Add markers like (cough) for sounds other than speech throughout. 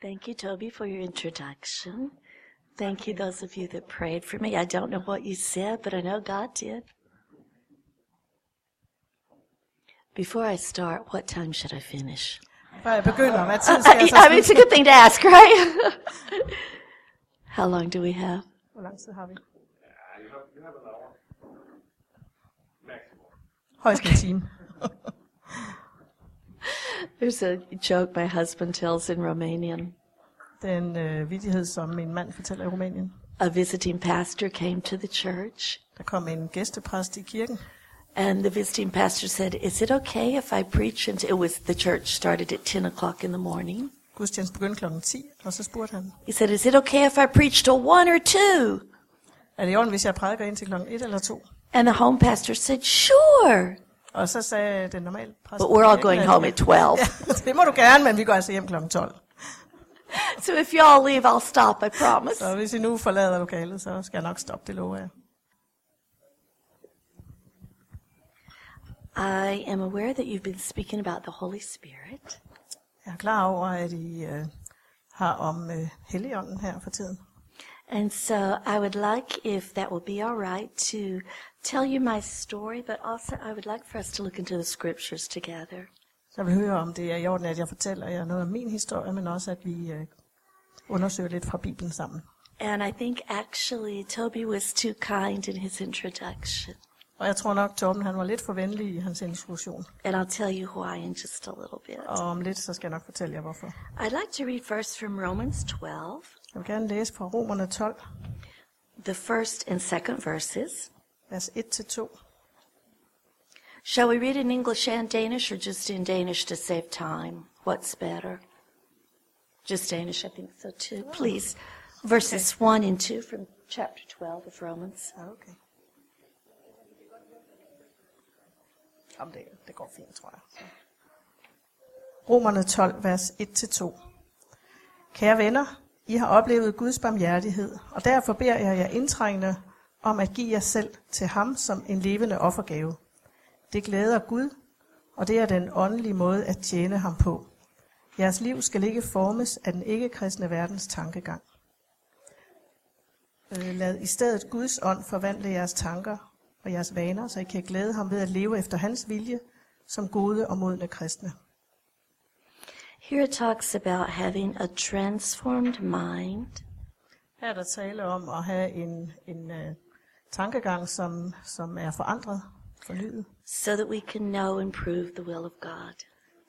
Thank you, Toby, for your introduction. Thank you, those of you that prayed for me. I don't know what you said, but I know God did. Before I start, what time should I finish? Før jeg begynder, hvad tid skal jeg I mean, it's a good thing to ask, right? (laughs) How long do we have? Well, lang tid har vi? Yeah, uh, you have, you have an hour. Maximum. Højst en time. There's a joke my husband tells in Romanian. Den øh, vidighed, som min mand fortæller i Rumænien. A visiting pastor came to the church, Der kom en gæstepræst i kirken, and the visiting pastor said, Is it okay if I preach? And it was the church started at 10 o'clock in the morning. Gudstjenesten begyndte klokken 10, og så spurgte han, He said, Is it okay if I preach till 1 or 2? er det i orden, hvis jeg prædiker ind til klokken 1 eller 2? And the home pastor said, Sure. Og så sagde den normale præst, But we're all "Ja, going home at 12. (laughs) Ja, det må du gerne, men vi går altså hjem klokken 12. (laughs) So if y'all leave, I'll stop, I promise. Så hvis I nu forlader lokalet, så skal jeg nok stoppe, det lover jeg. I am aware that you've been speaking about the Holy Spirit. Jeg er klar over, at I øh, har om øh, Helligånden her for tiden. And so I would like, if that will be all right, to tell you my story, but also I would like for us to look into the scriptures together. Så jeg vil høre, om det er i orden, at jeg fortæller jer noget om min historie, men også, at vi øh, undersøger lidt fra Bibelen sammen. And I think actually Toby was too kind in his introduction. Og jeg tror nok, Torben han var lidt for venlig i hans introduktion. And I'll tell you why in just a little bit. Og om lidt, så skal jeg nok fortælle jer, hvorfor. I'd like to read first from Romans 12, Jeg vil gerne læse fra Romerne 12, the first and second verses. Vers 1-2. Shall we read in English and Danish or just in Danish to save time? What's better? Just Danish, I think so too. Please. Verses 1 and 2 from chapter 12 of Romans. Ja, okay. Jamen, det, det går fint, tror jeg. Så. Romerne 12, vers 1-2. Kære venner, I har oplevet Guds barmhjertighed, og derfor beder jeg jer indtrængende om at give jer selv til ham som en levende offergave. Det glæder Gud, og det er den åndelige måde at tjene ham på. Jeres liv skal ikke formes af den ikke-kristne verdens tankegang. Øh, Lad i stedet Guds ånd forvandle jeres tanker og jeres vaner, så I kan glæde ham ved at leve efter hans vilje som gode og modne kristne. Here it talks about having a transformed mind Her er der tale om at have en, en uh, tankegang, som, som er forandret, fornyet, so that we can know and prove the will of God.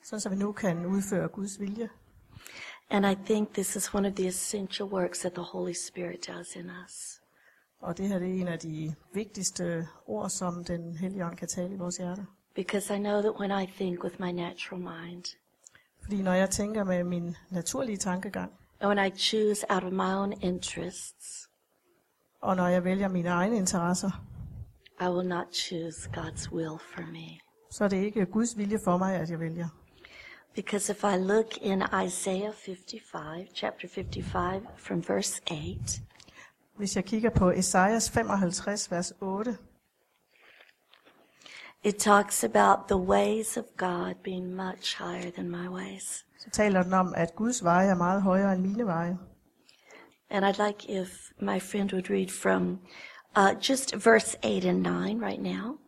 sådan så vi nu kan udføre Guds vilje. And I think this is one of the essential works that the Holy Spirit does in us. Og det her det er en af de vigtigste ord, som den hellige ånd kan tale i vores hjerter. Because I know that when I think with my natural mind, Fordi når jeg tænker med min naturlige tankegang, and when I choose out of my own interests, og når jeg vælger mine egne interesser, I will not choose God's will for me. så er det ikke Guds vilje for mig, at jeg vælger. Because if I look in Isaiah 55, chapter 55, from verse 8, Hvis jeg kigger på Esajas 55, vers 8, it talks about the ways of God being much higher than my ways. så taler den om, at Guds veje er meget højere end mine veje. And I'd like if my friend would read from uh, just verse 8 and 9 right now.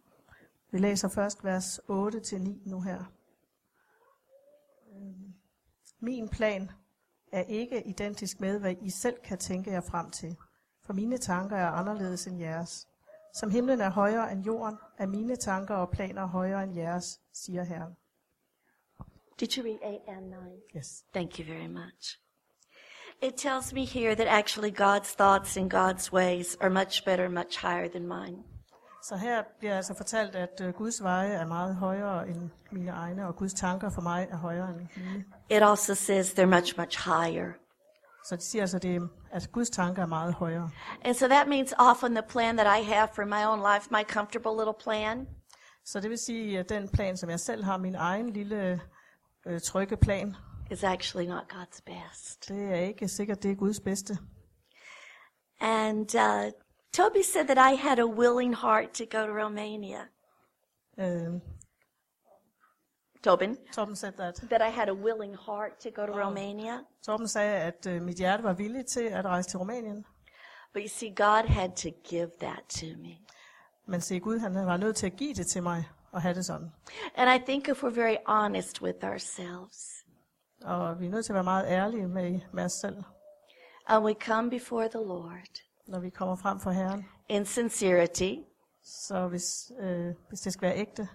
Vi læser først vers 8 til 9 nu her. Øhm, Min plan er ikke identisk med, hvad I selv kan tænke jer frem til. For mine tanker er anderledes end jeres. Som himlen er højere end jorden, er mine tanker og planer højere end jeres, siger Herren. Did you read 8 and 9? Yes. Thank you very much. It tells me here that actually God's thoughts and God's ways are much better, much higher than mine. Så her bliver altså fortalt, at øh, Guds veje er meget højere end mine egne, og Guds tanker for mig er højere end mine. It also says they're much, much higher. Så de siger altså, det, at Guds tanker er meget højere. And so that means often the plan that I have for my own life, my comfortable little plan, Så det vil sige, at den plan, som jeg selv har, min egen lille øh, trygge plan, is actually not God's best. det er ikke sikkert, det er Guds bedste. And uh, Toby said that I had a willing heart to go to Romania. Øh, Tobin, Torben said that. that I had a willing heart to go to Romania. Torben sagde, at øh, mit hjerte var villigt til at rejse til Rumænien. But you see, God had to give that to me. Men se, Gud han var nødt til at give det til mig og have det sådan. And I think if we're very honest with ourselves Og vi er nødt til at være meget ærlige med, med os selv, and we come before the Lord når vi kommer frem for Herren. in sincerity Så hvis, øh, hvis det skal være ægte,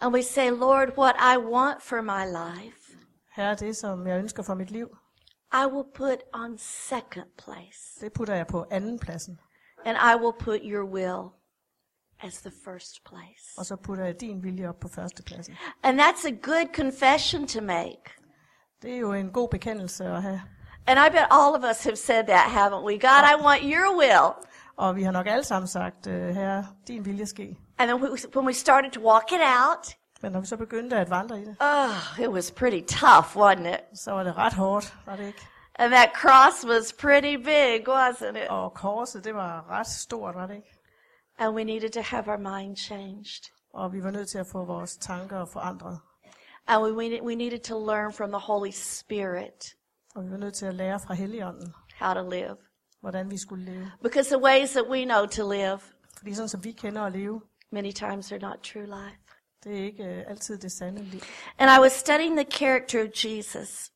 and we say, Lord, what I want for my life, Herre, det som jeg ønsker for mit liv, I will put on second place. det putter jeg på anden pladsen. And I will put your will as the first place. Og så putter jeg din vilje op på første pladsen. And that's a good confession to make. Det er jo en god bekendelse at have. And I bet all of us have said that, haven't we? God, I want your will. Og vi har nok alle sammen sagt, øh, Herre, din vilje ske. And then we- when we started to walk it out, Men når vi så begyndte at vandre i det, oh, it was pretty tough, wasn't it? så var det ret hårdt, var det ikke? And that cross was pretty big, wasn't it? Og korset, det var ret stort, var det ikke? And we needed to have our mind changed. Og vi var nødt til at få vores tanker forandret. And we, we, we needed to learn from the Holy Spirit Og vi var nødt til at lære fra Helligånden, how to live. hvordan vi skulle leve. Because the ways that we know to live Fordi sådan som vi kender at leve, many times are not true life. det er ikke øh, altid det sande liv. And I was studying the character of Jesus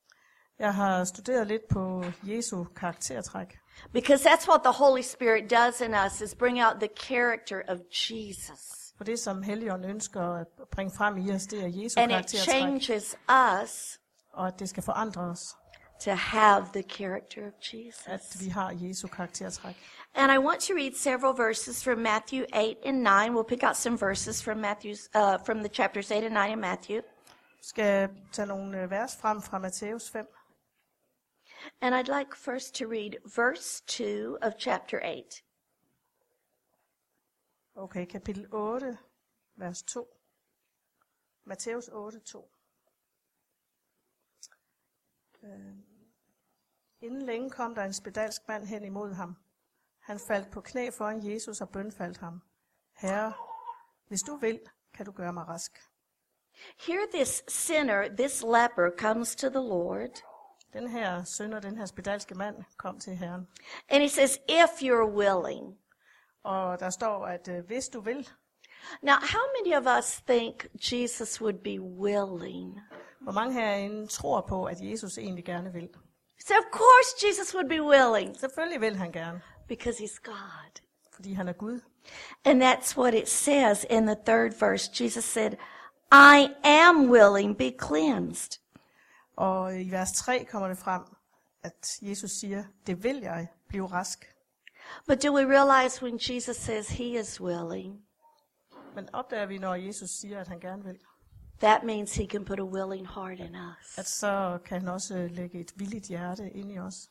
Jeg har studeret lidt på Jesu karaktertræk. because that's what the Holy Spirit does in us is bring out the character of Jesus. For det, som Helligånden ønsker at bringe frem i os, det er Jesu And it changes us Og at det skal forandre os, to have the character of at Jesus. vi har Jesu karaktertræk. And I want to read several verses from Matthew 8 and 9. We'll pick out some verses from Matthew's uh, from the chapters 8 and 9 in Matthew. Skal tage nogle øh, vers frem fra Matthæus 5. And I'd like first to read verse 2 of chapter 8. Okay, kapitel 8, vers 2. Matthæus 8, 2. Øh, inden længe kom der en spedalsk mand hen imod ham. Han faldt på knæ foran Jesus og bønfaldt ham. Herre, hvis du vil, kan du gøre mig rask. Here, this sinner, this leper, comes to the Lord, Den her sønder, den her spedalske mand, kom til Herren. and he says, If you're willing. Og der står, at øh, hvis du vil, Now, how many of us think Jesus would be willing? hvor mange herinde tror på, at Jesus egentlig gerne vil. So, of course, Jesus would be willing Selvfølgelig vil han gerne, because he's God. fordi han er Gud. And that's what it says in the third verse. Jesus said, I am willing, be cleansed. Og i vers 3 kommer det frem, at Jesus siger, det vil jeg, blive rask. But do we realize when Jesus says he is willing, Men opdager vi, når Jesus siger, at han gerne vil, that means he can put a willing heart in us. at så kan han også lægge et villigt hjerte ind i os.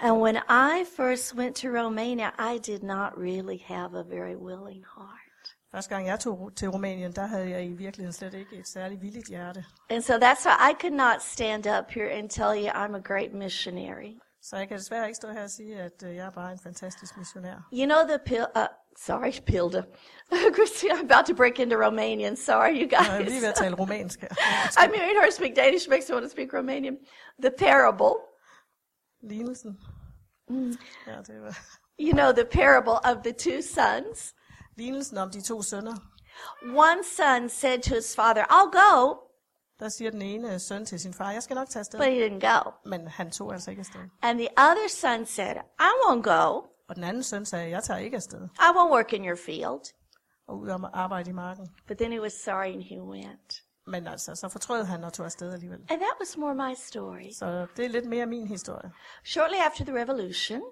And when I first went to Romania, I did not really have a very willing heart. Første gang jeg tog til Rumænien, der havde jeg i virkeligheden slet ikke et særligt villigt hjerte. And so that's why I could not stand up here and tell you I'm a great missionary. Så jeg kan desværre ikke stå her og sige, at øh, jeg er bare en fantastisk missionær. You know the pil- uh, sorry, Pilda. (laughs) Christine, I'm about to break into Romanian. Sorry, you Jeg er lige ved guys. at tale (laughs) romansk her. I'm hearing her speak Danish makes me want to speak Romanian. The parable, Lignelsen. Ja, det var you know, the parable of the two sons. lignelsen om de to sønner. One son said to his father, I'll go, Der siger den ene søn til sin far, jeg skal nok tage afsted. but he didn't go. Men han tog altså ikke afsted. And the other son said, I won't go. Og den anden søn sagde, jeg tager ikke afsted. I won't work in your field. Og ud og arbejde i marken. But then he was sorry and he went. Men altså, så fortrød han og tog afsted alligevel. And that was more my story. Så det er lidt mere min historie. Shortly after the revolution,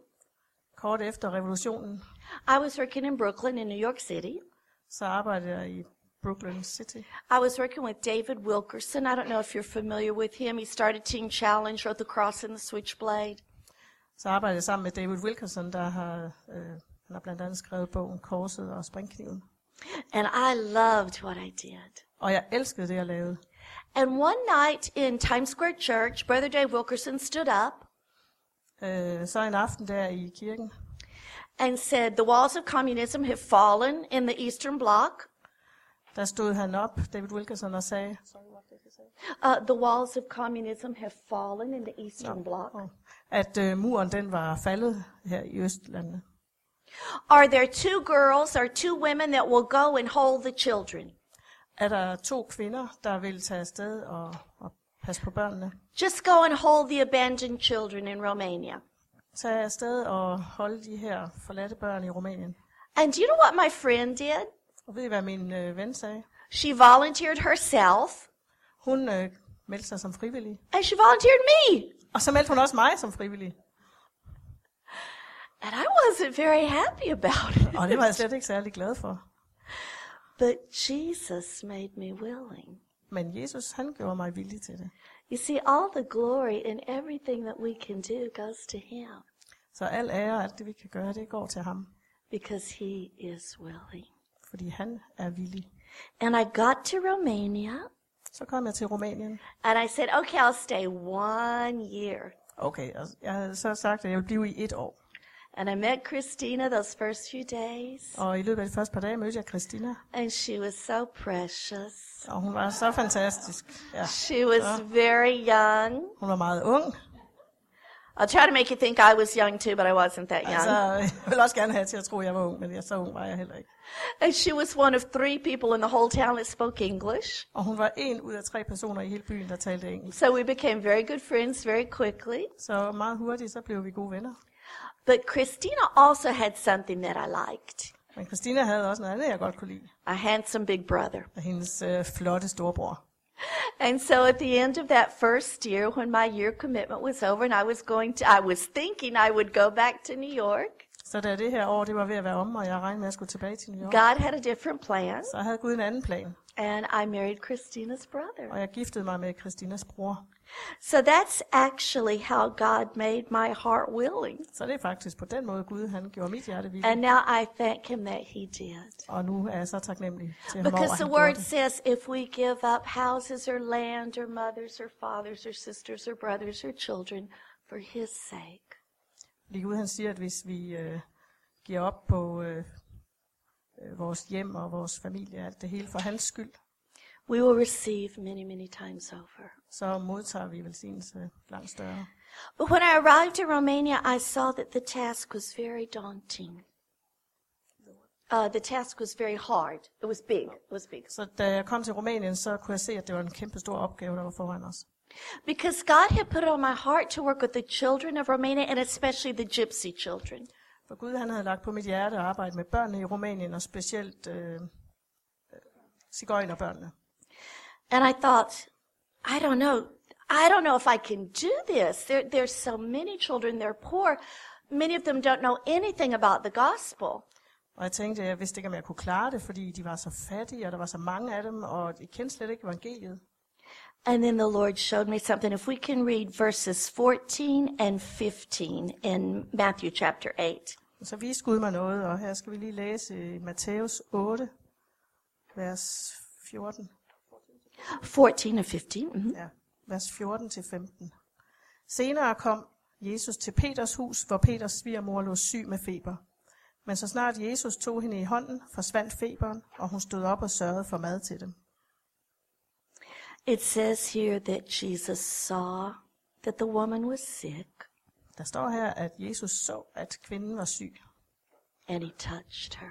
Kort efter revolutionen, I was working in Brooklyn in New York City. så arbejdede jeg i Brooklyn City. I was working with David Wilkerson. I don't know if you're familiar with him. He started Teen Challenge, wrote The Cross and the Switchblade. Så arbejdede jeg sammen med David Wilkerson, der har, øh, han har blandt andet skrevet bogen Korset og Springkniven. And I loved what I did. Og jeg elskede det, jeg lavede. And one night in Times Square Church, Brother Dave Wilkerson stood up Øh, så en aften der i kirken, and said, The walls of communism have fallen in the Eastern Bloc. Der stod han op, David Wilkerson, og sagde, Uh, the walls of communism have fallen in the Eastern Bloc. at øh, muren den var faldet her i Østlandet. Are there two girls or two women that will go and hold the children? Er der to kvinder, der vil tage afsted og, og passe på børnene? Just go and hold the abandoned children in Romania. Tage afsted og holde de her forladte børn i Rumænien. And do you know what my friend did? Og ved I, hvad min øh, ven sagde? She volunteered herself Hun øh, meldte sig som frivillig. and she volunteered me. Og så meldte hun også mig som frivillig. And I wasn't very happy about it. Og det var jeg slet ikke særlig glad for. But Jesus made me willing. Men Jesus, han gjorde mig villig til det. You see, all the glory and everything that we can do goes to Him Så al ære og alt det, vi kan gøre, det går til ham. because He is willing. Fordi han er villig. And I got to Romania Så kom jeg til Rumænien. and I said, okay, I'll stay one year. Okay, og jeg havde så sagt, at jeg ville blive i et år. And I met Christina those first few days, Og i løbet af de første par dage mødte jeg Christina. and she was so precious. Og hun var så fantastisk. Ja, She was very young. hun var meget ung. I'll try to make you think I was young too, but I wasn't that Altså, young. (laughs) jeg ville også gerne have til at tro, at jeg var ung, men jeg, så ung var jeg heller ikke. And she was one of three people in the whole town that spoke English. Og hun var en ud af tre personer i hele byen, der talte engelsk. So we became very good friends very quickly. Så meget hurtigt, så blev vi gode venner. But Christina also had something that I liked Men Christina havde også noget andet, jeg godt kunne lide. a handsome big brother. Af hendes øh, flotte storebror. And so at the end of that first year, when my year commitment was over and I was going to, I was thinking I would go back to New York. Så da det her år det var ved at være om, og jeg regnede med at skulle tilbage til New York, God had a different plan, så havde Gud en anden plan. and I married Christina's brother. Og jeg giftede mig med Christinas bror. So that's actually how God made my heart willing. Så det er faktisk på den måde, Gud han gjorde mit hjerte vildt. And now I thank Him that He did. Og nu er jeg så taknemmelig til ham over, Because at the word says if we give up houses or land or mothers or fathers or sisters or brothers or children for His sake, Fordi Gud han siger, at hvis vi øh, giver op på øh, øh, vores hjem og vores familie, alt det hele for hans skyld, we will receive many, many times over. Så modtager vi velsignelse langt større. But when I arrived in Romania, I saw that the task was very daunting. Uh, the task was very hard. It was big. It was big. Så da jeg kom til Rumænien, så kunne jeg se, at det var en kæmpe stor opgave, der var foran os. Because God had put it on my heart to work with the children of Romania and especially the gypsy children. For Gud han havde lagt på mit hjerte at arbejde med børnene i Rumænien, og specielt øh, øh, cigøjnerbørnene. And I thought, I don't know. I don't know if I can do this. There, there's so many children, they're poor. Many of them don't know anything about the gospel. Og jeg tænkte, jeg vidste ikke, om jeg kunne klare det, fordi de var så fattige, og der var så mange af dem, og de kendte slet ikke evangeliet. And then the Lord showed me something. If we can read verses 14 and 15 in Matthew chapter 8. Og så viste Gud mig noget, og her skal vi lige læse i Matthæus 8, vers 14. 14 and 15. mhm. Ja, vers 14 til 15. Senere kom Jesus til Peters hus, hvor Peters svigermor lå syg med feber. Men så snart Jesus tog hende i hånden, forsvandt feberen, og hun stod op og sørgede for mad til dem. It says here that Jesus saw that the woman was sick Der står her, at Jesus så, at kvinden var syg, and he touched her.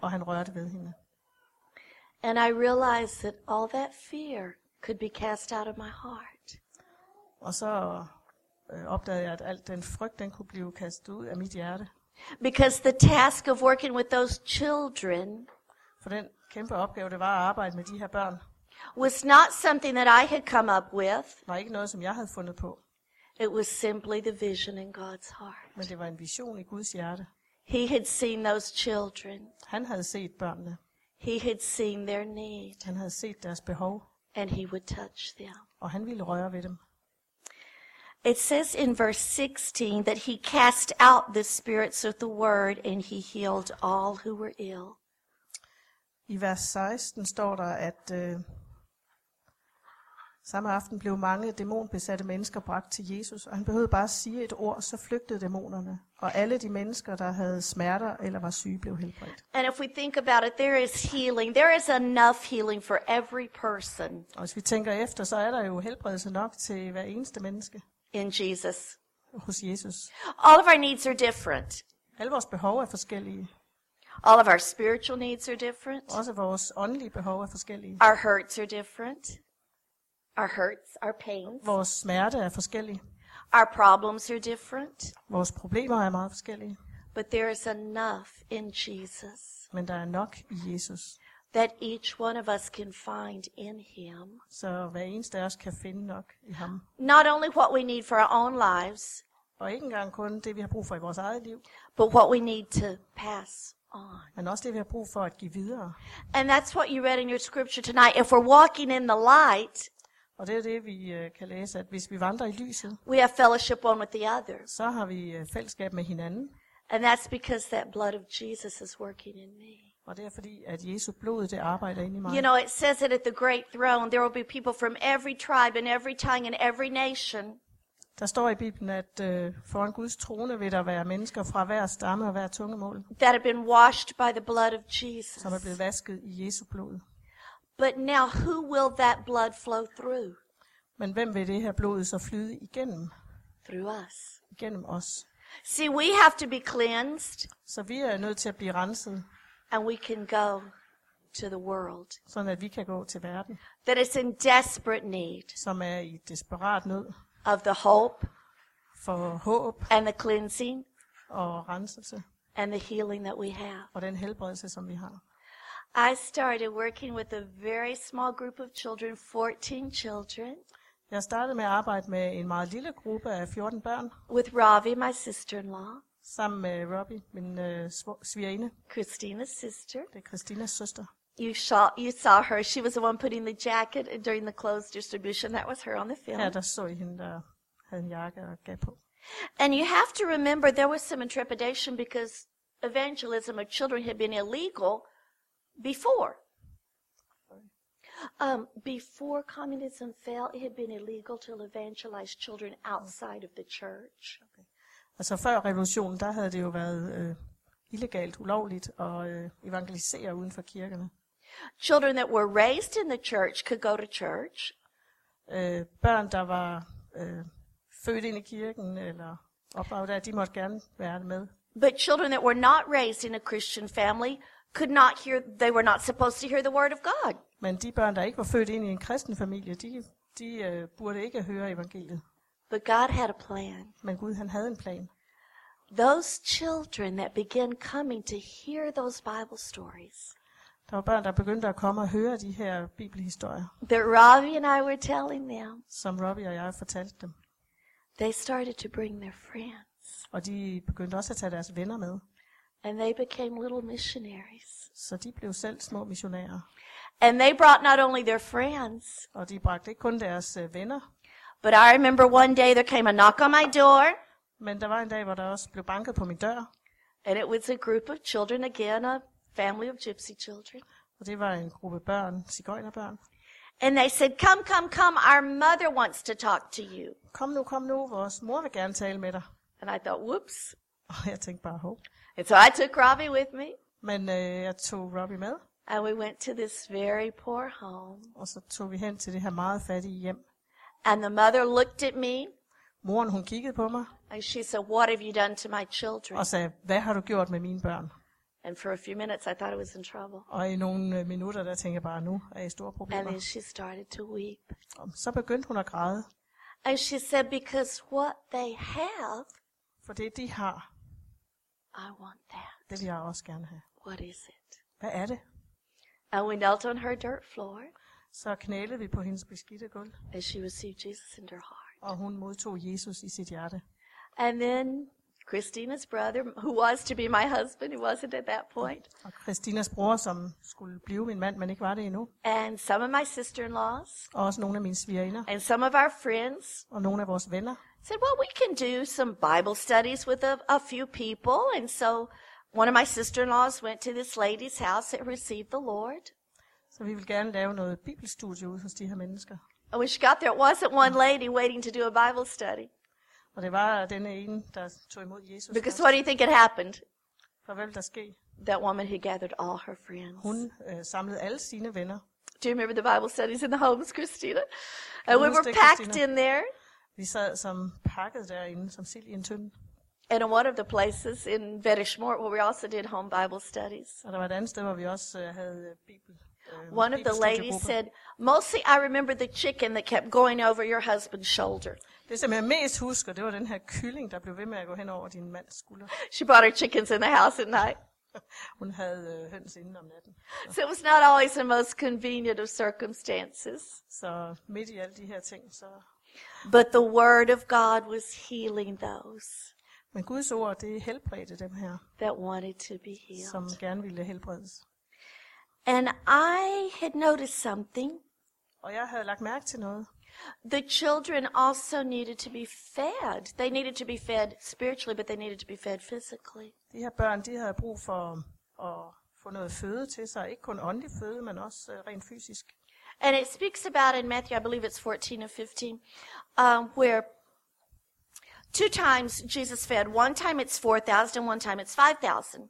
og han rørte ved hende. And I realized that all that fear could be cast out of my heart. Og så øh, opdagede jeg, at alt den frygt, den kunne blive kastet ud af mit hjerte. Because the task of working with those children For den kæmpe opgave, det var at arbejde med de her børn, was not something that I had come up with. var ikke noget, som jeg havde fundet på, It was simply the vision in God's heart. men det var en vision i Guds hjerte. He had seen those children. Han havde set børnene, He had seen their need han havde set deres behov, and he would touch them. og han ville røre ved dem. It says in verse 16 that he cast out the spirits of the word and he healed all who were ill. I vers 16 står der, at øh, Samme aften blev mange dæmonbesatte mennesker bragt til Jesus, og han behøvede bare sige et ord, så flygtede dæmonerne. Og alle de mennesker, der havde smerter eller var syge, blev helbredt. And if we think about it, there is healing. There is enough healing for every person Og hvis vi tænker efter, så er der jo helbredelse nok til hver eneste menneske in Jesus. hos Jesus. All of our needs are different. Alle vores behov er forskellige. All of our spiritual needs are different. Også vores åndelige behov er forskellige. Our hurts are different. Our hurts, our pains. Vores smerte er forskellige. Our problems are different. Vores problemer er meget forskellige. But there is enough in Jesus Men der er nok i Jesus. that each one of us can find in him. Så hver eneste af os kan finde nok i ham. Not only what we need for our own lives, Og ikke engang kun det, vi har brug for i vores eget liv, but what we need to pass on. men også det, vi har brug for at give videre. And that's what you read in your scripture tonight. If we're walking in the light, Og det er det, vi øh, kan læse, at hvis vi vandrer i lyset, we have fellowship one with the others. så har vi øh, fællesskab med hinanden. And that's because that blood of Jesus is working in me. Og det er fordi, at Jesu blod, det arbejder inde i mig. You know, it says it at the great throne. There will be people from every tribe and every tongue and every nation. Der står i Bibelen, at øh, foran Guds trone vil der være mennesker fra hver stamme og hver tungemål, that have been washed by the blood of Jesus. som er blevet vasket i Jesu blod. But now, who will that blood flow through? Men hvem vil det her blod så flyde igennem? Through us. Igennem os. See, we have to be cleansed, Så vi er nødt til at blive renset, and we can go to the world sådan at vi kan gå til verden, that is in desperate need som er i desperat nød of the hope for håb and the cleansing og renselse and the healing that we have. og den helbredelse, som vi har. I started working with a very small group of children, 14 children, Jeg startede med at arbejde med en meget lille gruppe af 14 børn, with Ravi, my sister in law, sammen med Robbie, min øh, svigerinde. Christina's sister. Det er Christinas søster. You saw, you saw her. She was the one putting the jacket during the clothes distribution. That was her on the film. Her der så I hende, der havde en jakke og gav på. And you have to remember there was some intrepidation because evangelism of children had been illegal before. Um, before communism fell, it had been illegal to evangelize children outside of the church. Altså før revolutionen, der havde det jo været øh, illegalt, ulovligt at øh, evangelisere uden for kirkerne. Children that were raised in the church could go to church, Øh, børn, der var øh, født ind i kirken eller opdraget der, de måtte gerne være med. but children that were not raised in a Christian family could not hear, they were not supposed to hear the word of God. Men de børn, der ikke var født ind i en kristen familie, de, de øh, burde ikke høre evangeliet. But God had a plan. Men Gud, han havde en plan. Those children that began coming to hear those Bible stories Der var børn, der begyndte at komme og høre de her bibelhistorier, that Ravi and I were telling them, som Robbie og jeg fortalte dem. they started to bring their friends. Og de begyndte også at tage deres venner med. And they became little missionaries. Så de blev selv små missionærer. And they brought not only their friends, Og de bragte ikke kun deres øh, venner, but I remember one day there came a knock on my door, men der var en dag, hvor der også blev banket på min dør. and it was a group of children, again, a family of gypsy children. Og det var en gruppe børn, cigøjnerbørn. And they said, Come, come, come, our mother wants to talk to you. Kom nu, kom nu, vores mor vil gerne tale med dig. And I thought, Whoops. Og jeg tænkte bare, hov. And so I took Ravi with me, Men øh, jeg tog Robbie med, and we went to this very poor home. og så tog vi hen til det her meget fattige hjem. And the mother looked at me, Moren, hun kiggede på mig and she said, What have you done to my children? og sagde, hvad har du gjort med mine børn? And for a few minutes, I thought I was in trouble. Og i nogle øh, minutter, der tænkte jeg bare, nu er jeg i store And problemer. then she started to weep. Og så begyndte hun at græde, And she said, Because what they have, for det de har, I want that. det vil jeg også gerne have. What is it? Hvad er det? And we knelt on her dirt floor Så knælede vi på hendes beskidte gulv, as she received Jesus into her heart. og hun modtog Jesus i sit hjerte. And then Christina's brother, who was to be my husband, he wasn't at that point, Og Christinas bror, som skulle blive min mand, men ikke var det endnu, and some of my sister in laws, og også nogle af mine svigerinder, and some of our friends og nogle af vores venner, said, Well, we can do some Bible studies with a, a few people. And so one of my sister in laws went to this lady's house that received the Lord. så vi vil gerne lave noget bibelstudie ud hos de her mennesker. And when she got there, it wasn't one lady waiting to do a Bible study. Og det var denne ene, der tog imod Jesus. Because what do you think had happened? For hvad der ske? That woman had gathered all her friends. Hun øh, samlede alle sine venner. Do you remember the Bible studies in the homes, Christina? And we were packed in there. Vi sad som pakket derinde, som sild i en tynde. And in one of the places in Vedishmort where we also did home Bible studies, Og der var et andet sted, hvor vi også øh, havde øh, bibel. Øh, one of the ladies bibelstudiegrupper. said, Mostly I remember the chicken that kept going over your husband's shoulder. Det, som jeg mest husker, det var den her kylling, der blev ved med at gå hen over din mands skulder. She brought her chickens in the house at night. (laughs) Hun havde øh, høns inden om natten. So it was not always the most convenient of circumstances. Så midt i alle de her ting, så... But the Word of God was healing those Men Guds ord, det helbredte dem her, that wanted to be healed. som gerne ville helbredes. And I had noticed something. Og jeg havde lagt mærke til noget. The children also needed to be fed. They needed to be fed spiritually, but they needed to be fed physically. De her børn, de havde brug for at få noget føde til sig. Ikke kun åndelig føde, men også øh, rent fysisk. And it speaks about in Matthew, I believe it's 14 or 15, um, where two times Jesus fed. One time it's 4,000 and one time it's 5,000.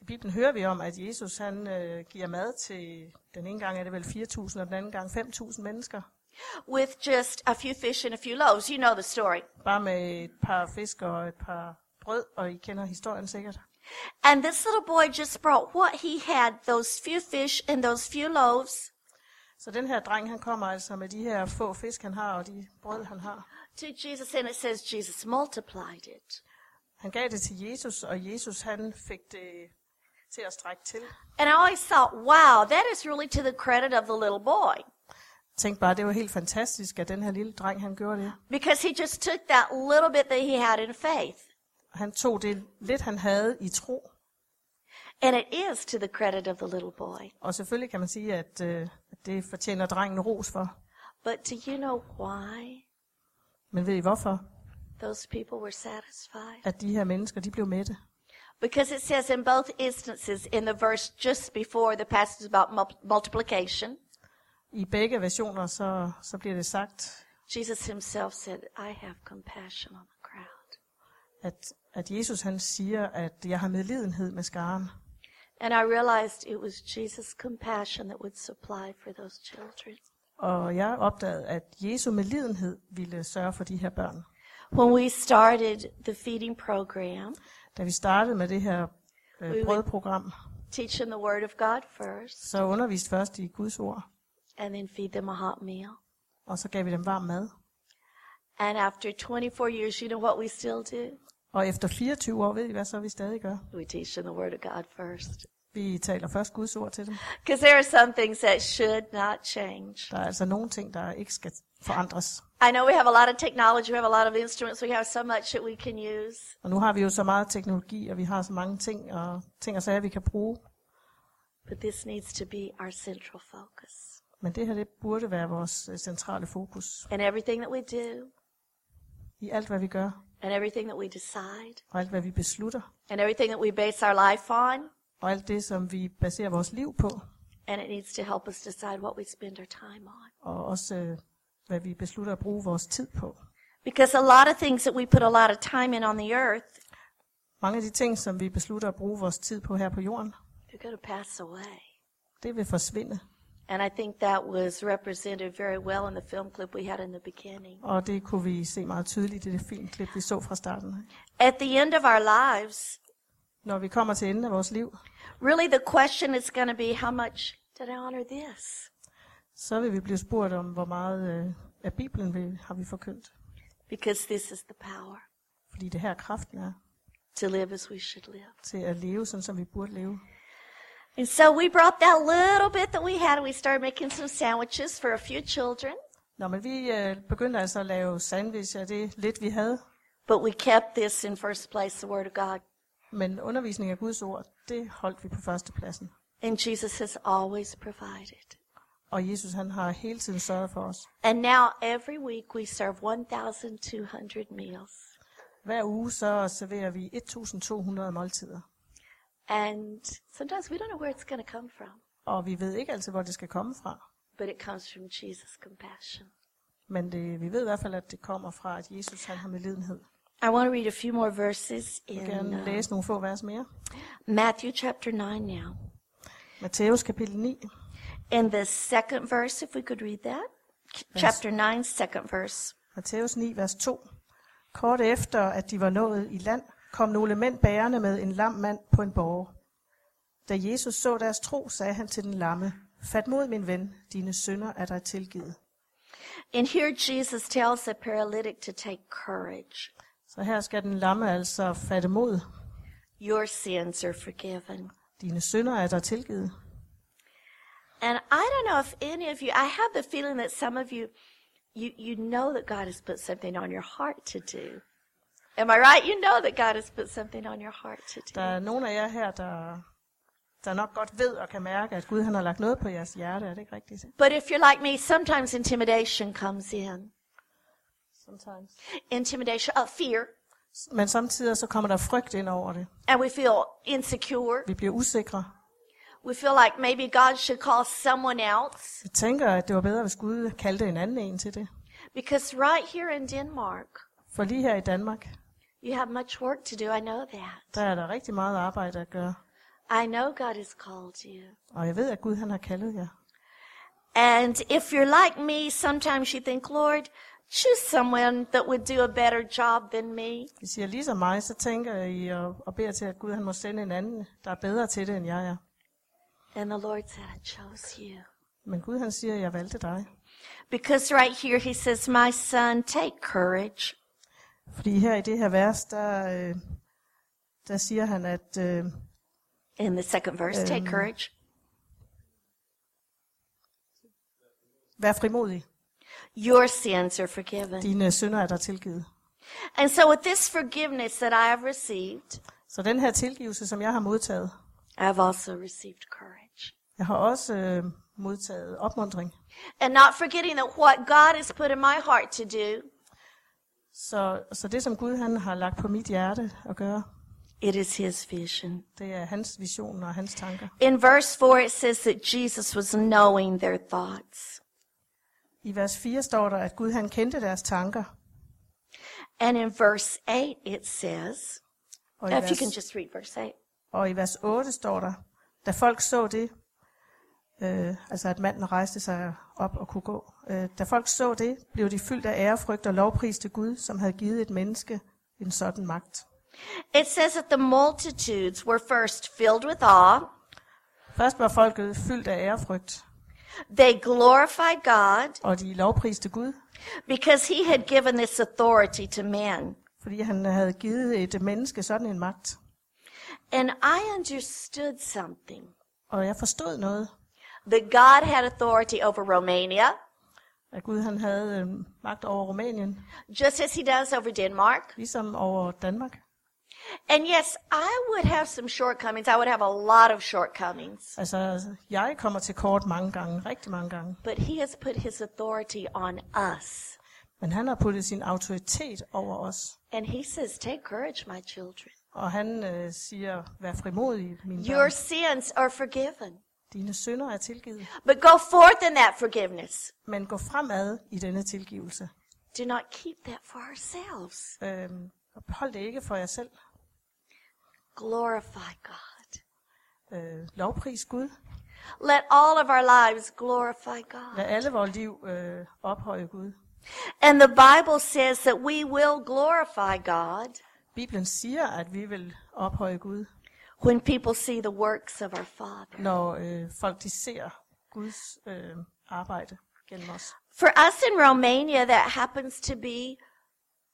I Bibelen hører vi om, at Jesus han øh, giver mad til, den ene gang er det vel 4.000, og den anden gang 5.000 mennesker. With just a few fish and a few loaves. You know the story. Bare med et par fisk og et par brød, og I kender historien sikkert. And this little boy just brought what he had, those few fish and those few loaves, Så den her dreng, han kommer altså med de her få fisk, han har, og de brød, han har. to Jesus, and it says Jesus multiplied it. Han gav det til Jesus, og Jesus han fik det til at strække til. And I always thought, wow, that is really to the credit of the little boy. Tænk bare, det var helt fantastisk, at den her lille dreng, han gjorde det. Because he just took that little bit that he had in faith. Han tog det lidt, han havde i tro. And it is to the credit of the little boy. Og selvfølgelig kan man sige, at, øh, at det fortjener drengen ros for. But do you know why Men ved I hvorfor? those people were satisfied? At de her mennesker, de blev mætte. Because it says in both instances, in the verse just before the passage about mul- multiplication, I begge versioner, så, så bliver det sagt, Jesus himself said, I have compassion on the crowd. at, at Jesus han siger, at jeg har medlidenhed med skaren. And I realized it was Jesus' compassion that would supply for those children. Og jeg opdagede, at Jesu medlidenhed ville sørge for de her børn. When we started the feeding program, Da vi startede med det her øh, oui. brødprogram, teach them the Word of God first, så underviste først i Guds ord, and then feed them a hot meal. og så gav vi dem varm mad. And after 24 years, you know what we still do? Og efter 24 år, ved I hvad så vi stadig gør? We teach them the Word of God first. Vi taler først Guds ord til dem. Because there are some things that should not change. Der er altså nogle ting, der ikke skal forandres. I know we have a lot of technology, we have a lot of instruments, we have so much that we can use. Og nu har vi jo så meget teknologi, og vi har så mange ting og ting og sager, vi kan bruge. But this needs to be our central focus. Men det her, det burde være vores øh, centrale fokus. And everything that we do, I alt, hvad vi gør, and everything that we decide, og alt, hvad vi beslutter, and everything that we base our life on, og alt det, som vi baserer vores liv på, and it needs to help us decide what we spend our time on. og også øh, hvad vi beslutter at bruge vores tid på. Because a lot of things that we put a lot of time in on the earth, Mange af de ting, som vi beslutter at bruge vores tid på her på jorden, they're going to pass away. det vil forsvinde. And I think that was represented very well in the film clip we had in the beginning. Og det kunne vi se meget tydeligt i det filmklip, vi så fra starten. At the end of our lives, Når vi kommer til enden af vores liv, really the question is going to be how much did I honor this? så vil vi blive spurgt om, hvor meget øh, af Bibelen vi, har vi forkyndt. Because this is the power Fordi det her kraften er to live as we should live. til at leve, sådan som vi burde leve. And so we brought that little bit that we had and we started making some sandwiches for a few children. Nå, men vi øh, begyndte altså at lave sandwich af det lidt, vi havde. But we kept this in first place, the Word of God. Men undervisning af Guds ord, det holdt vi på førstepladsen. And Jesus has always provided. Og Jesus han har hele tiden sørget for os. And now every week we serve 1,200 meals. Hver uge så serverer vi 1200 måltider. And sometimes we don't know where it's going to come from, Og vi ved ikke altid, hvor det skal komme fra. but it comes from Jesus' compassion. Men det, vi ved i hvert fald, at det kommer fra, at Jesus han har med lidenhed. I want to read a few more verses in gerne uh, læse nogle få vers mere. Matthew chapter 9 now. Matthæus kapitel 9, In the second verse, if we could read that. Chapter 9, second verse. Matthæus 9, vers 2. Kort efter, at de var nået i land, kom nogle mænd bærende med en lam mand på en borg. Da Jesus så deres tro, sagde han til den lamme, Fat mod min ven, dine synder er dig tilgivet. And here Jesus tells the paralytic to take courage. Så her skal den lamme altså fatte mod. Your sins are forgiven. Dine synder er dig tilgivet. And I don't know if any of you, I have the feeling that some of you, you, you know that God has put something on your heart to do. Am I right? You know that God has put something on your heart to Der do. er nogle af jer her, der, der nok godt ved og kan mærke, at Gud han har lagt noget på jeres hjerte. Er det ikke rigtigt? But if you're like me, sometimes intimidation comes in. Sometimes. Intimidation, uh, fear, Men samtidig så kommer der frygt ind over det. and we feel insecure. Vi bliver usikre. We feel like maybe God should call someone else. Vi tænker, at det var bedre, hvis Gud kaldte en anden en til det. Because right here in Denmark, For lige her i Danmark, you have much work to do. I know that. der er der rigtig meget arbejde at gøre. I know God has called you. Og jeg ved, at Gud han har kaldet jer. And if you're like me, sometimes you think, Lord, choose someone that would do a better job than me. I siger ligesom mig, så tænker I og, og beder til, at Gud han må sende en anden, der er bedre til det, end jeg er. And the Lord said, I chose you. Men Gud han siger, jeg valgte dig. Because right here he says, My son, take courage. Fordi her i det her vers, der, øh, der siger han, at øh, In the second verse, take Um, courage. vær frimodig. Your sins are forgiven. Dine synder er der tilgivet. And so with this forgiveness that I have received, Så den her tilgivelse, som jeg har modtaget, I have also received courage. jeg har også øh, modtaget opmundring. And not forgetting that what God has put in my heart to do, Så, så det, som Gud han har lagt på mit hjerte at gøre, it is his vision. det er hans vision og hans tanker. In verse 4, it says that Jesus was knowing their thoughts. I vers 4 står der, at Gud han kendte deres tanker. And in verse 8, it says, if you can just read verse 8. og i vers 8 står der, da folk så det, øh, altså at manden rejste sig op og kunne gå, øh, da folk så det, blev de fyldt af ærefrygt og lovpris til Gud, som havde givet et menneske en sådan magt. It says that the multitudes were first filled with awe. Først var folket fyldt af ærefrygt, They glorified God og de lovpriste Gud, because he had given this authority to men. fordi han havde givet et menneske sådan en magt. And I understood something Og jeg forstod noget, that God had authority over Romania, at Gud han havde øh, magt over Rumænien, just as he does over Denmark. ligesom over Danmark. And yes, I would have some shortcomings. I would have a lot of shortcomings. Altså, jeg kommer til kort mange gange, rigtig mange gange. But he has put his authority on us. Men han har puttet sin autoritet over os. And he says, Take courage, my children. Og han øh, siger, vær frimodig, mine Your børn. sins are forgiven. Dine synder er tilgivet. But go forth in that forgiveness. Men gå fremad i denne tilgivelse. Do not keep that for ourselves. Øhm, hold det ikke for jer selv. Glorify God. Øh, lovpris Gud. Let all of our lives glorify God. Lad alle vores liv øh, ophøje Gud. And the Bible says that we will glorify God Bibelen siger, at vi vil ophøje Gud, when people see the works of our Father. når øh, folk de ser Guds øh, arbejde gennem os. For us in Romania, that happens to be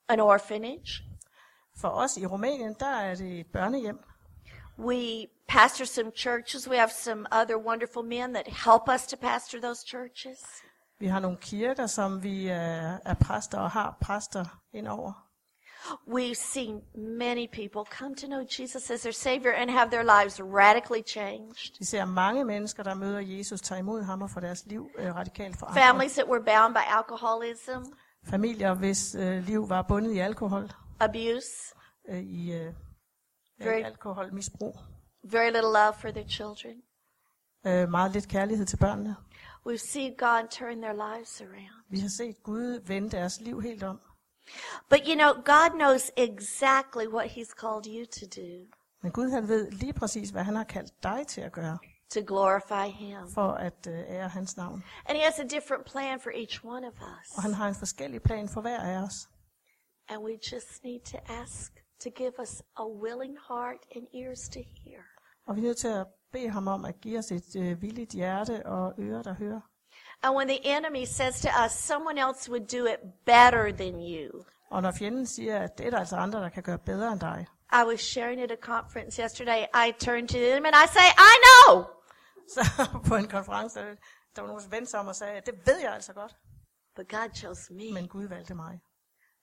an orphanage. For os i Rumænien, der er det et børnehjem. We pastor some churches. We have some other wonderful men that help us to pastor those churches. Vi har nogle kirker, som vi er, er præster og har præster indover. We've seen many people come to know Jesus as their Savior and have their lives radically changed. Vi ser mange mennesker, der møder Jesus, tager imod ham og får deres liv øh, radikalt forandret. Families that were bound by alcoholism, Familier, hvis øh, liv var bundet i alkohol, abuse, øh, i øh, Very- alkoholmisbrug. very little love for their children. Øh, meget lidt kærlighed til børnene. We've seen God turn their lives around. Vi har set Gud vende deres liv helt om. But you know, God knows exactly what He's called you to do Men Gud han ved lige præcis, hvad han har kaldt dig til at gøre, to glorify Him. for at øh, ære hans navn. And He has a different plan for each one of Og han us. har en forskellig plan for hver af os. And we just need to ask to give us a willing heart and ears to hear. Og vi er nødt til at bede ham om at give os et øh, villigt hjerte og ører, der hører. And when the enemy says to us, someone else would do it better than you. Og når fjenden siger, at det er der altså andre, der kan gøre bedre end dig, I was sharing at a conference yesterday. I turned to them and I say, I know. (laughs) så på en konference, der, der var nogen, der vendte sig om og sagde, det ved jeg altså godt, But God chose me men Gud valgte mig.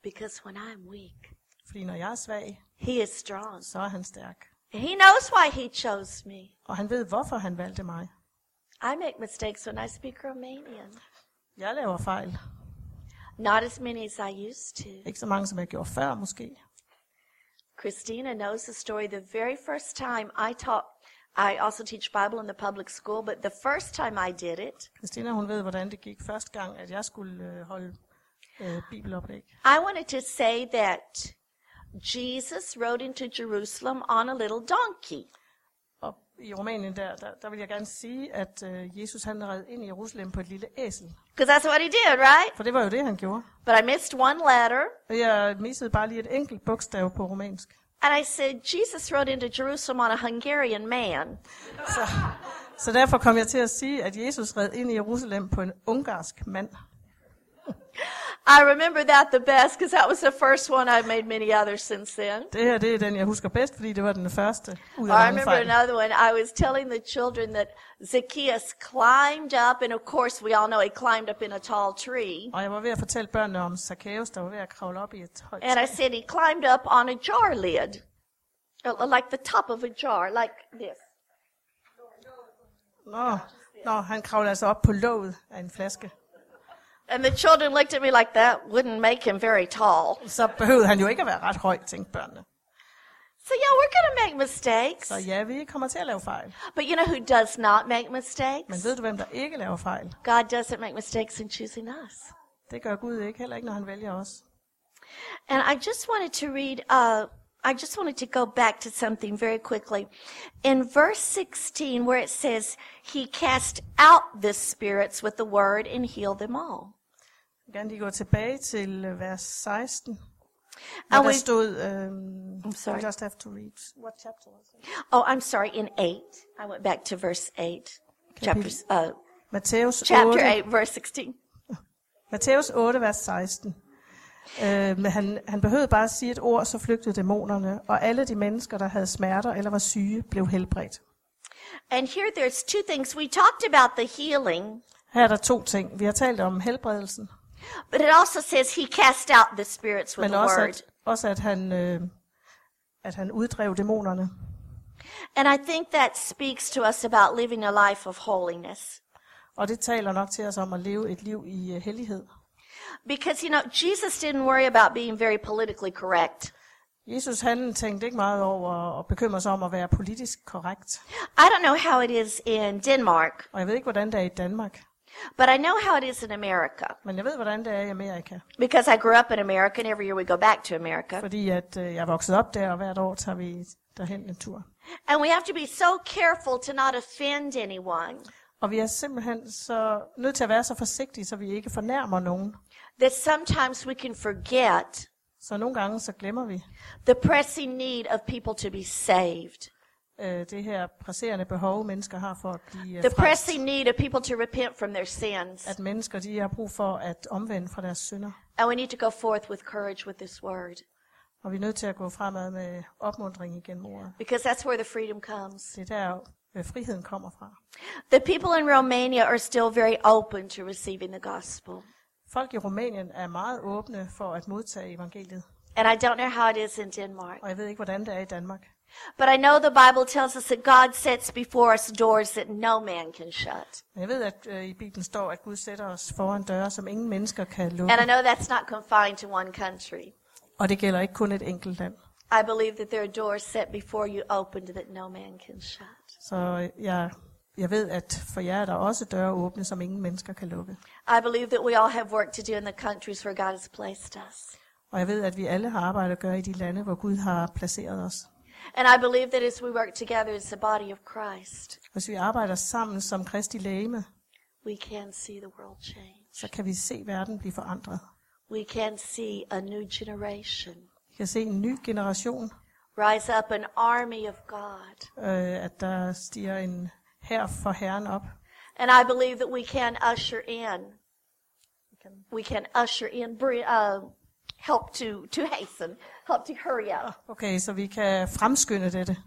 because when I'm weak, Fordi når jeg er svag, He is strong. så er han stærk. He knows why He chose me. Og han ved, hvorfor han valgte mig. I make mistakes when I speak Romanian. Jeg laver fejl. Not as many as I used to. Ikke så mange, som jeg gjorde før, måske. Christina knows the story. The very first time I taught, I also teach Bible in the public school, but the first time I did it, Christina, hun ved, hvordan det gik første gang, at jeg skulle øh, holde øh, bibeloplæg. I wanted to say that Jesus rode into Jerusalem on a little donkey. I Romanien der, der, der vil jeg gerne sige, at øh, Jesus han red ind i Jerusalem på et lille æsel. Because that's what he did, right? For det var jo det, han gjorde. But I missed one letter. Og jeg missede bare lige et enkelt bogstav på romansk. And I said, Jesus rode into Jerusalem on a Hungarian man. Så, så derfor kom jeg til at sige, at Jesus red ind i Jerusalem på en ungarsk mand. (laughs) I remember that the best because that was the first one. I've made many others since then. Det her det er den, jeg husker bedst, fordi det var den første ud af I remember fejl. another one. I was telling the children that Zacchaeus climbed up, and of course, we all know he climbed up in a tall tree. Og jeg var ved at fortælle børnene om Zacchaeus, der var ved at kravle op i et højt And I said he climbed up on a jar lid, Uh, like the top of a jar, like this. Nå, nå, han kravlede altså op på låget af en flaske. And the children looked at me like that wouldn't make him very tall. Så behøvede han jo ikke at være ret høj, tænkte børnene. So yeah, we're going to make mistakes. Så ja, vi kommer til at lave fejl. But you know who does not make Men mistakes? ved du, hvem der ikke laver fejl? God doesn't make mistakes in choosing us. Det gør Gud ikke, heller ikke, når han vælger os. And I just wanted to read, uh, I just wanted to go back to something very quickly. In verse 16, where it says, He cast out the spirits with the word and healed them all. Jeg vil gerne lige gå tilbage til vers 16. And Hvor der we- stod, um, I'm sorry. just have to read. What chapter was it? Oh, I'm sorry, in 8. I went back to verse 8. Chapter, uh, chapter 8, 8, verse 16. Matthæus 8, vers 16. Øh, men han, han behøvede bare at sige et ord, så flygtede dæmonerne, og alle de mennesker, der havde smerter eller var syge, blev helbredt. And here there's two things. We talked about the healing, Her er der to ting. Vi har talt om helbredelsen, but it also says He cast out the spirits with men the også word. at, også at, han, øh, at han uddrev dæmonerne. And I think that speaks to us about living a life of holiness. Og det taler nok til os om at leve et liv i øh, hellighed. Because, you know, Jesus didn't worry about being very politically correct. Jesus han tænkte ikke meget over at bekymre sig om at være politisk korrekt. I don't know how it is in Denmark, Og jeg ved ikke, hvordan det er i Danmark. but I know how it is in America. Men jeg ved, hvordan det er i Amerika. Because I grew up in America and every year we go back to America. Fordi at øh, jeg er vokset op der, og hvert år tager vi derhen en tur. And we have to be so careful to not offend anyone Og vi er simpelthen så nødt til at være så forsigtige, så vi ikke fornærmer nogen. That sometimes we can forget Så nogle gange så glemmer vi the pressing need of people to be saved. øh, det her presserende behov, mennesker har for at blive øh, The frelst. pressing need of people to repent from their sins. At mennesker de har brug for at omvende fra deres synder. And we need to go forth with courage with this word. Og vi er nødt til at gå fremad med opmundring igennem ordet. Because that's where the freedom comes. Det er der, øh, friheden kommer fra. The people in Romania are still very open to receiving the gospel. Folk i Rumænien er meget åbne for at modtage evangeliet. And I don't know how it is in Denmark. Og jeg ved ikke, hvordan det er i Danmark. But I know the Bible tells us that God sets before us doors that no man can shut. Jeg ved, at øh, i Bibelen står, at Gud sætter os foran døre, som ingen mennesker kan lukke. And I know that's not confined to one country. Og det gælder ikke kun et enkelt land. I believe that there are doors set before you opened that no man can shut. Så jeg jeg ved, at for jer er der også døre åbne, som ingen mennesker kan lukke. I believe that we all have work to do in the countries where God has placed us. Og jeg ved, at vi alle har arbejde at gøre i de lande, hvor Gud har placeret os. And I believe that as we work together as the body of Christ, Hvis vi arbejder sammen som Kristi lægeme, we can see the world change. så kan vi se verden blive forandret. We can see a new generation Vi kan se en ny generation, rise up, an army of God. øh, at der stiger en her for Herren op. And I believe that we can usher in, we can usher in, uh, help to, to hasten, help to hurry up Okay, så vi kan fremskynde dette,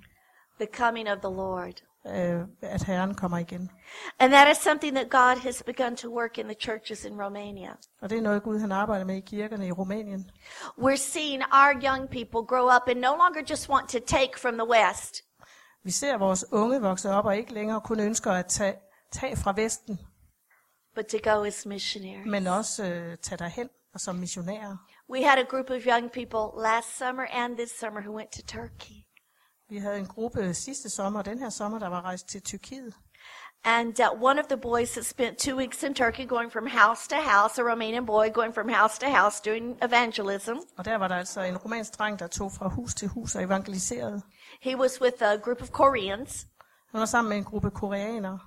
the coming of the Lord. øh, at Herren kommer igen. And that is something that God has begun to work in the churches in Romania. Og det er noget, Gud han arbejder med i kirkerne i Rumænien. We're seeing our young people grow up and no longer just want to take from the West, Vi ser vores unge vokse op og ikke længere kun ønsker at tage, tage fra Vesten, but to go as missionaries. men også øh, tage derhen og som missionærer. We had a group of young people last summer and this summer who went to Turkey. Vi havde en gruppe sidste sommer, og den her sommer, der var rejst til Tyrkiet. And uh, one of the boys that spent two weeks in Turkey going from house to house, a Romanian boy going from house to house doing evangelism. Og der var der altså en romansk dreng, der tog fra hus til hus og evangeliserede. He was with a group of Koreans, Han var sammen med en gruppe koreanere,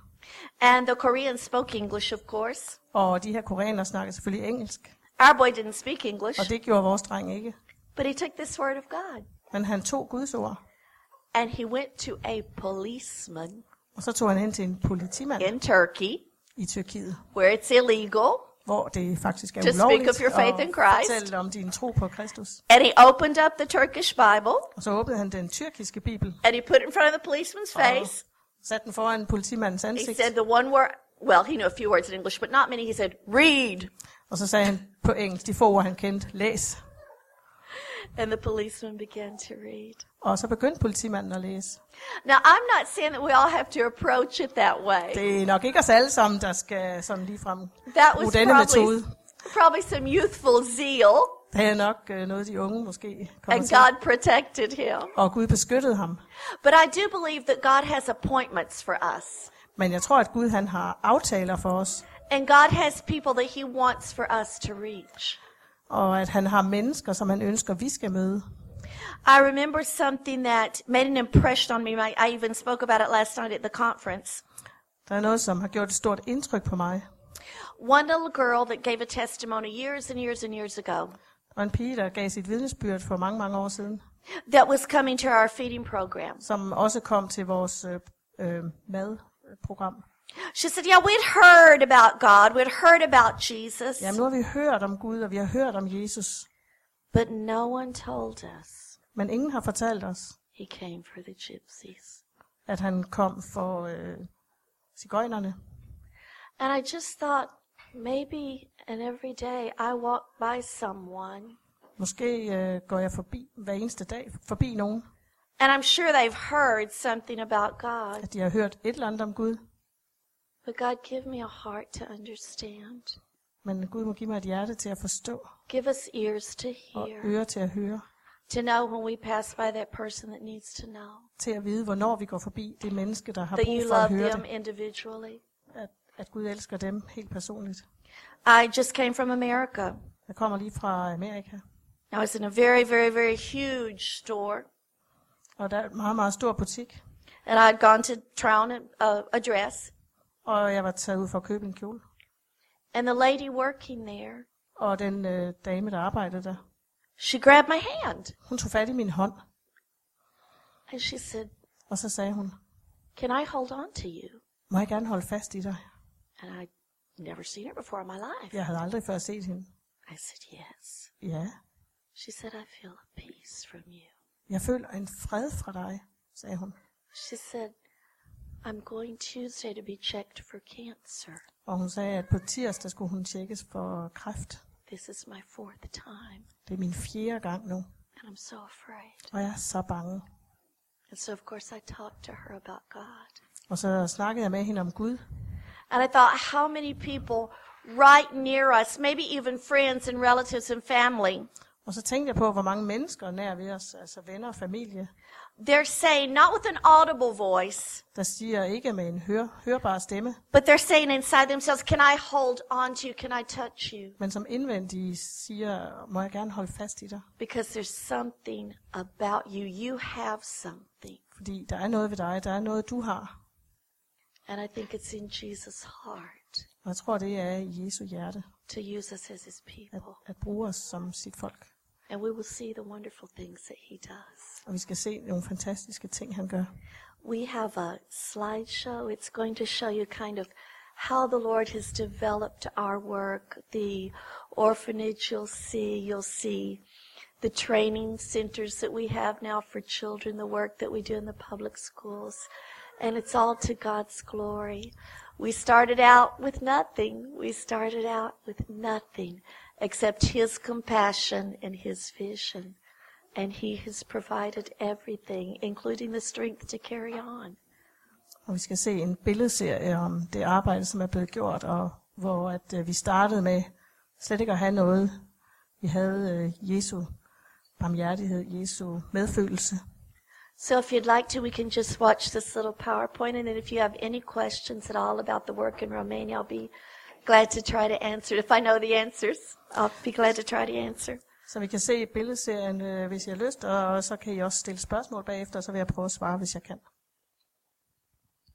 and the Koreans spoke English, of course. og de her koreanere snakkede selvfølgelig engelsk, Our boy didn't speak English, og det gjorde vores dreng ikke. but he took this word of God Men han tog Guds ord, and he went to a policeman og så tog han hen til en politimand in Turkey i Tyrkiet, where it's illegal, hvor det faktisk er To speak ulovligt of your faith in Christ. at fortælle om din tro på Kristus. and he opened up the Turkish Bible Og så åbnede han den tyrkiske bibel, and he put it in front of the policeman's face. satte den foran politimandens He ansigt, said the one word, well, he knew a few words in English, but not many. He said, read. og så sagde han på engelsk, de få ord han kendte, læs. And the policeman began to read. Og så begyndte politimanden at læse. Now, I'm not saying that we all have to approach it that way. Det er nok ikke os alle sammen, der skal sådan lige frem That was denne probably, metode. probably some youthful zeal, Det er nok øh, noget, de unge måske kommer and til. God protected him. Og Gud beskyttede ham. But I do believe that God has appointments for us. Men jeg tror, at Gud han har aftaler for os. And God has people that he wants for us to reach. Og at han har mennesker, som han ønsker, vi skal møde. I remember something that made an impression on me. I even spoke about it last night at the conference. Der er noget, som har gjort et stort indtryk på mig. One little girl that gave a testimony years and years and years ago Og en pige, der gav sit vidnesbyrd for mange, mange år siden. that was coming to our feeding program. Som også kom til vores øh, øh, madprogram. She said, Yeah, we'd heard about God, we'd heard about Jesus, Jamen, nu har vi hørt om Gud, og vi har hørt om Jesus. but no one told us Men ingen har fortalt os, he came for the gypsies. at han kom for øh, cigøjnerne. And I just thought, maybe and every day I walk by someone, Måske øh, går jeg forbi hver eneste dag, forbi nogen, and I'm sure they've heard something about God, at de har hørt et eller andet om Gud. But God, give me a heart to understand. Men Gud må give mig et hjerte til at forstå, Give us ears to og hear, ører til at høre, to know when we pass by that person that needs to know til at vide, hvornår vi går forbi det menneske, der har that brug for at love høre them det. individually. At, at Gud elsker dem helt personligt. I just came from America. Jeg kommer lige fra Amerika, I was in a very, very, very huge store, og der er en meget, meget stor butik. and I had gone to try on a, a, a dress, Og jeg var taget ud for at købe en kjole. and the lady working there, Og den øh, dame, der arbejdede der, she grabbed my hand, hun tog fat i min hånd, and she said, og så sagde hun, "Can I hold on to you?" må jeg gerne holde fast i dig? And I'd never seen her before in my life. Jeg havde aldrig før set hende. I said, "Yes." Ja, She said, "I feel a peace from you." jeg føler en fred fra dig, sagde hun. She said, "I'm going Tuesday to be checked for cancer. Og hun sagde, at på tirsdag skulle hun tjekkes for kræft. This is my fourth time, Det er min fjerde gang nu, and I'm so afraid." og jeg er så bange. And so, of course, I talked to her about God. Og så snakkede jeg med hende om Gud. And I thought, how many people right near us, maybe even friends and relatives and family, Og så tænkte jeg på, hvor mange mennesker er nær ved os, altså venner og familie, They're saying, not with an audible voice, der siger ikke med en hør, hørbar stemme, but they're saying inside themselves, Can I hold on to you? Can I touch you? men som indvendigt siger, må jeg gerne holde fast i dig, Because there's something about you. You have something. fordi der er noget ved dig, der er noget, du har. And I think it's in Jesus' heart Og jeg tror, det er i Jesu hjerte, to use us as his at, people. at bruge os som sit folk. And we will see the wonderful things that he does. Og vi skal se nogle fantastiske ting, han gør. We have a slideshow. It's going to show you kind of how the Lord has developed our work. The orphanage you'll see, you'll see the training centers that we have now for children, the work that we do in the public schools. And it's all to God's glory. We started out with nothing. We started out with nothing except His compassion and His vision. And He has provided everything, including the strength to carry on. Og vi skal se en billedserie om det arbejde, som er blevet gjort, og hvor at, øh, vi startede med slet ikke at have noget. Vi havde øh, Jesu barmhjertighed, Jesu medfølelse. So if you'd like to, we can just watch this little PowerPoint, and then if you have any questions at all about the work in Romania, I'll be glad to try to answer. If I know the answers, I'll be glad to try to answer. Så vi kan se billedserien, øh, hvis I har lyst, og så kan I også stille spørgsmål bagefter, og så vil jeg prøve at svare, hvis jeg kan.